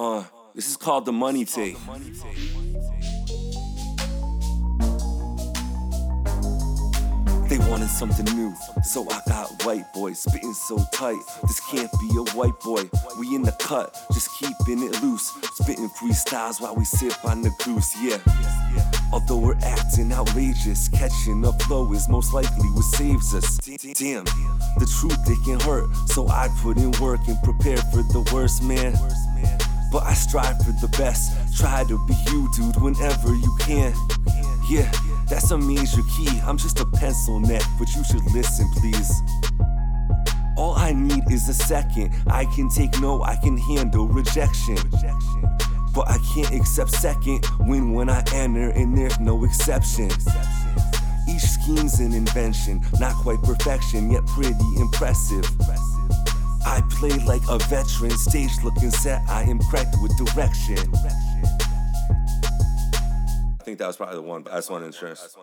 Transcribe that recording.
Uh, this is called the money take. They wanted something new, so I got white boy spitting so tight. This can't be a white boy. We in the cut, just keeping it loose. Spitting freestyles while we sip on the goose, yeah. Although we're acting outrageous, catching a flow is most likely what saves us. Damn, the truth it can hurt, so I put in work and prepare for the worst, man. But I strive for the best. Try to be you, dude, whenever you can. Yeah, that's a major key. I'm just a pencil neck, but you should listen, please. All I need is a second. I can take no, I can handle rejection. But I can't accept second when when I enter and there's no exception. Each scheme's an invention, not quite perfection, yet pretty impressive. I play like a veteran, stage looking set, I am cracked with direction. I think that was probably the one, best one insurance.